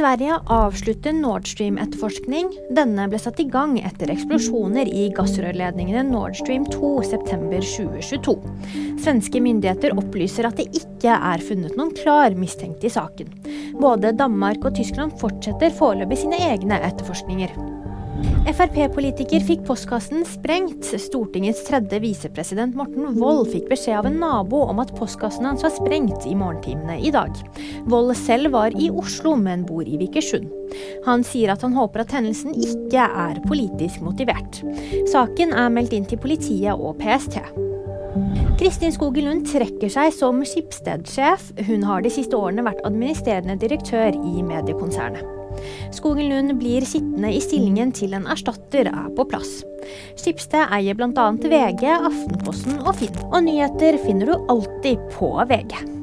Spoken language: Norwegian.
Sverige avslutter Nord Stream-etterforskning. Denne ble satt i gang etter eksplosjoner i gassrørledningene Nord Stream 2 september 2022. Svenske myndigheter opplyser at det ikke er funnet noen klar mistenkt i saken. Både Danmark og Tyskland fortsetter foreløpig sine egne etterforskninger. Frp-politiker fikk postkassen sprengt. Stortingets tredje visepresident Morten Wold fikk beskjed av en nabo om at postkassen hans var sprengt i morgentimene i dag. Wold selv var i Oslo, men bor i Vikersund. Han sier at han håper at hendelsen ikke er politisk motivert. Saken er meldt inn til politiet og PST. Kristin Skogen Lund trekker seg som Skipsted-sjef. Hun har de siste årene vært administrerende direktør i mediekonsernet. Skogen Lund blir sittende i stillingen til en erstatter er på plass. Skipsted eier bl.a. VG, Aftenposten og Finn. Og nyheter finner du alltid på VG.